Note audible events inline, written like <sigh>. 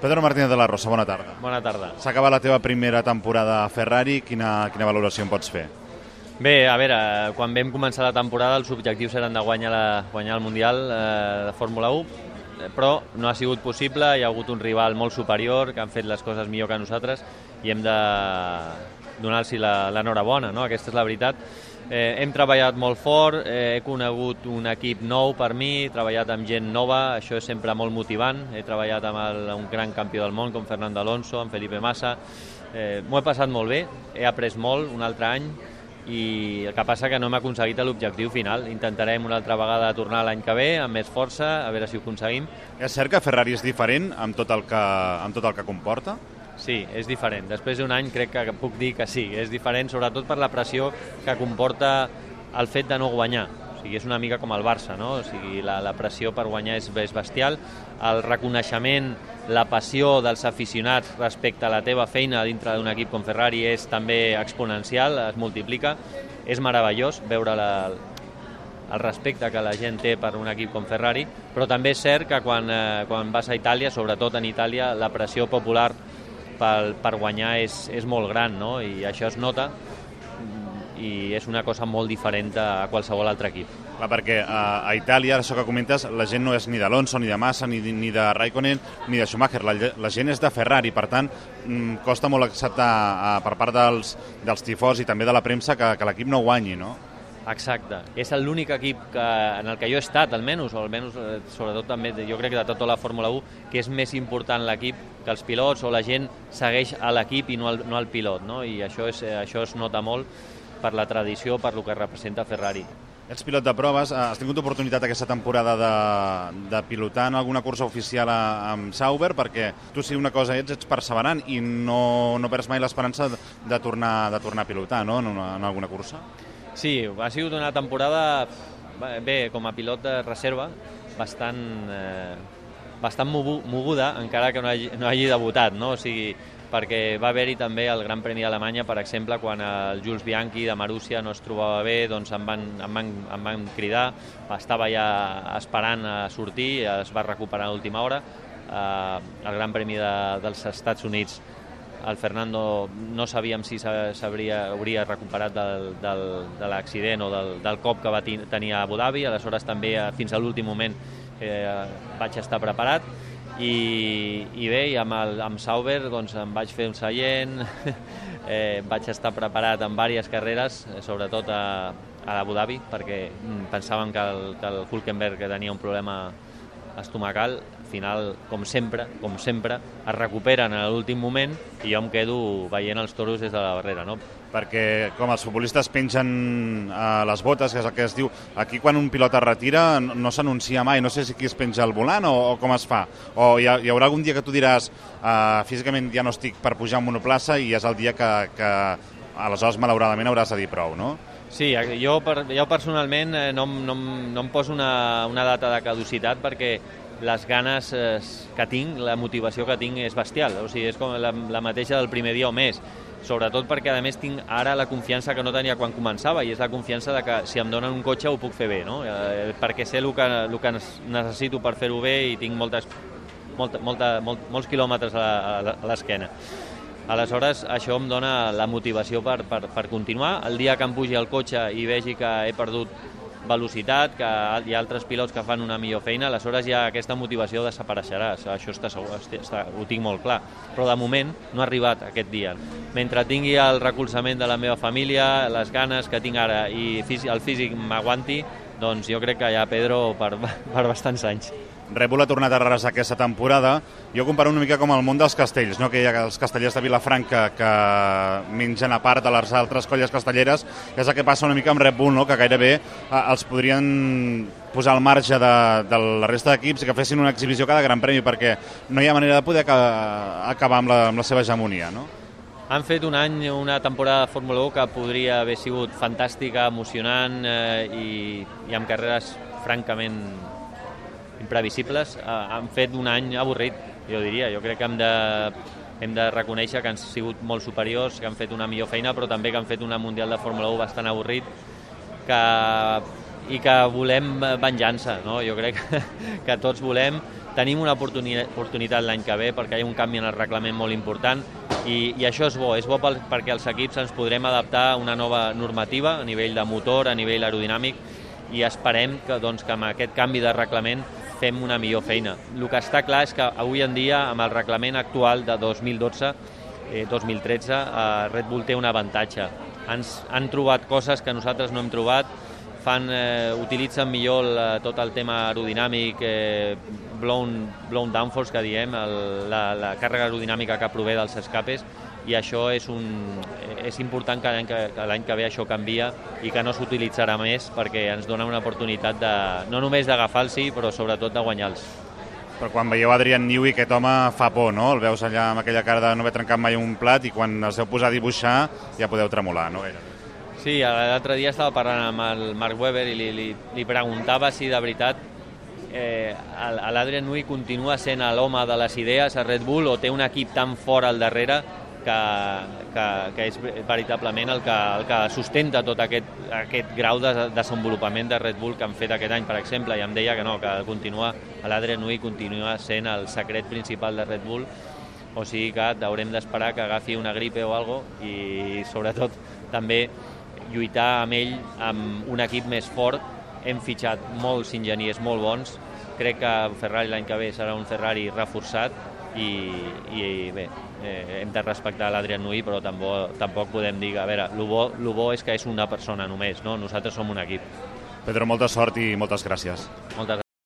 Pedro Martínez de la Rosa, bona tarda. Bona tarda. S'ha acabat la teva primera temporada a Ferrari, quina, quina valoració en pots fer? Bé, a veure, quan vam començar la temporada els objectius eren de guanyar, la, guanyar el Mundial eh, de Fórmula 1, eh, però no ha sigut possible, hi ha hagut un rival molt superior que han fet les coses millor que nosaltres i hem de donar-los l'enhorabona, no? aquesta és la veritat. Eh, hem treballat molt fort, eh, he conegut un equip nou per mi, he treballat amb gent nova, això és sempre molt motivant. He treballat amb el, un gran campió del món com Fernando Alonso, amb Felipe Massa. Eh, M'ho he passat molt bé, he après molt un altre any i el que passa que no hem aconseguit l'objectiu final. Intentarem una altra vegada tornar l'any que ve amb més força, a veure si ho aconseguim. És cert que Ferrari és diferent amb tot el que, amb tot el que comporta? Sí, és diferent. Després d'un any crec que puc dir que sí, és diferent, sobretot per la pressió que comporta el fet de no guanyar. O sigui, és una mica com el Barça, no? O sigui, la, la pressió per guanyar és, és bestial. El reconeixement, la passió dels aficionats respecte a la teva feina dintre d'un equip com Ferrari és també exponencial, es multiplica. És meravellós veure la, el respecte que la gent té per un equip com Ferrari, però també és cert que quan, eh, quan vas a Itàlia, sobretot en Itàlia, la pressió popular per, per guanyar és, és molt gran, no? i això es nota i és una cosa molt diferent a qualsevol altre equip. Clar, perquè a, a Itàlia, això que comentes, la gent no és ni d'Alonso, ni de Massa, ni, ni de Raikkonen, ni de Schumacher. La, la gent és de Ferrari, per tant, mm, costa molt acceptar a, per part dels, dels tifós i també de la premsa que, que l'equip no guanyi, no? Exacte. És l'únic equip que, en el que jo he estat, almenys, o almenys eh, sobretot també, jo crec que de tota la Fórmula 1, que és més important l'equip que els pilots o la gent segueix a l'equip i no al, no al pilot, no? I això, és, eh, això es nota molt per la tradició, per lo que representa Ferrari. Ets pilot de proves, has tingut oportunitat aquesta temporada de, de pilotar en alguna cursa oficial a, amb Sauber, perquè tu si una cosa ets, ets perseverant i no, no perds mai l'esperança de, de, tornar, de tornar a pilotar no? en, una, en alguna cursa. Sí, ha sigut una temporada, bé, com a pilot de reserva, bastant, eh, bastant moguda, encara que no hagi, no hagi debutat, no? O sigui, perquè va haver-hi també el Gran Premi d'Alemanya, per exemple, quan el Jules Bianchi de Marúcia no es trobava bé, doncs em van, em van, em van cridar, estava ja esperant a sortir, es va recuperar a l'última hora, eh, el Gran Premi de, dels Estats Units el Fernando no sabíem si s'hauria hauria recuperat del, del, de l'accident o del, del cop que va tenir a Abu Dhabi, aleshores també eh, fins a l'últim moment eh, vaig estar preparat. I, i bé, i amb, el, amb Sauber doncs, em vaig fer un seient, <laughs> eh, vaig estar preparat en diverses carreres, eh, sobretot a, a Abu Dhabi, perquè mm, pensàvem que el, que el Hulkenberg tenia un problema estomacal final, com sempre, com sempre, es recuperen a l'últim moment i jo em quedo veient els toros des de la barrera, no? Perquè, com els futbolistes pengen a les botes, que és el que es diu, aquí quan un pilot es retira no, s'anuncia mai, no sé si qui es penja al volant o, o com es fa. O hi, ha, hi haurà algun dia que tu diràs uh, físicament ja no estic per pujar en monoplaça i és el dia que, que aleshores malauradament hauràs de dir prou, no? Sí, jo, per, jo personalment eh, no, no, no em poso una, una data de caducitat perquè les ganes eh, que tinc, la motivació que tinc és bestial, o sigui, és com la, la mateixa del primer dia o més, sobretot perquè a més tinc ara la confiança que no tenia quan començava i és la confiança de que si em donen un cotxe ho puc fer bé, no? Eh, perquè sé el que, el que necessito per fer-ho bé i tinc moltes, molta, molta, molt, molts quilòmetres a, a l'esquena. Aleshores, això em dona la motivació per, per, per continuar. El dia que em pugi el cotxe i vegi que he perdut velocitat, que hi ha altres pilots que fan una millor feina, aleshores ja aquesta motivació desapareixerà, això està segur, està, ho tinc molt clar. Però de moment no ha arribat aquest dia. Mentre tingui el recolzament de la meva família, les ganes que tinc ara i el físic m'aguanti, doncs jo crec que ha Pedro per, <laughs> per bastants anys. Red Bull ha tornat a arrasar aquesta temporada. Jo comparo una mica com el món dels castells, no? que hi ha els castellers de Vilafranca que mengen a part de les altres colles castelleres, que és el que passa una mica amb Red Bull, no? que gairebé eh, els podrien posar al marge de, de la resta d'equips i que fessin una exhibició cada gran premi, perquè no hi ha manera de poder acabar amb la, amb la seva hegemonia. No? Han fet un any, una temporada de Fórmula 1 que podria haver sigut fantàstica, emocionant eh, i, i amb carreres francament imprevisibles, eh, han fet un any avorrit, jo diria. Jo crec que hem de, hem de reconèixer que han sigut molt superiors, que han fet una millor feina, però també que han fet una Mundial de Fórmula 1 bastant avorrit, que, i que volem venjança, no? Jo crec que, que tots volem tenim una oportunitat l'any que ve perquè hi ha un canvi en el reglament molt important i, i això és bo, és bo pel, perquè els equips ens podrem adaptar a una nova normativa a nivell de motor, a nivell aerodinàmic i esperem que, doncs, que amb aquest canvi de reglament fem una millor feina. El que està clar és que avui en dia, amb el reglament actual de 2012, eh, 2013, eh, Red Bull té un avantatge. Ens han trobat coses que nosaltres no hem trobat, fan, eh, utilitzen millor la, tot el tema aerodinàmic, eh, blown, blown downforce que diem, el, la, la càrrega aerodinàmica que prové dels escapes, i això és, un, és important que l'any que, que, que ve això canvia i que no s'utilitzarà més perquè ens dona una oportunitat de, no només d'agafar-los, però sobretot de guanyar-los. Però quan veieu Adrian Newey, aquest home fa por, no? El veus allà amb aquella cara de no haver trencat mai un plat i quan es deu posar a dibuixar ja podeu tremolar, no? Sí, l'altre dia estava parlant amb el Mark Webber i li, li, li preguntava si de veritat eh, l'Adrian Newey continua sent l'home de les idees a Red Bull o té un equip tan fort al darrere que, que, que és veritablement el que, el que sustenta tot aquest, aquest grau de desenvolupament de Red Bull que han fet aquest any, per exemple, i em deia que no, que continua, l'Adrian Nui continua sent el secret principal de Red Bull, o sigui que haurem d'esperar que agafi una gripe o algo i sobretot també lluitar amb ell amb un equip més fort. Hem fitxat molts enginyers molt bons, crec que Ferrari l'any que ve serà un Ferrari reforçat i, i bé, eh, hem de respectar l'Adrián Nui, però tampoc, tampoc podem dir, a veure, el bo, lo bo és que és una persona només, no? nosaltres som un equip. Pedro, molta sort i moltes gràcies. Moltes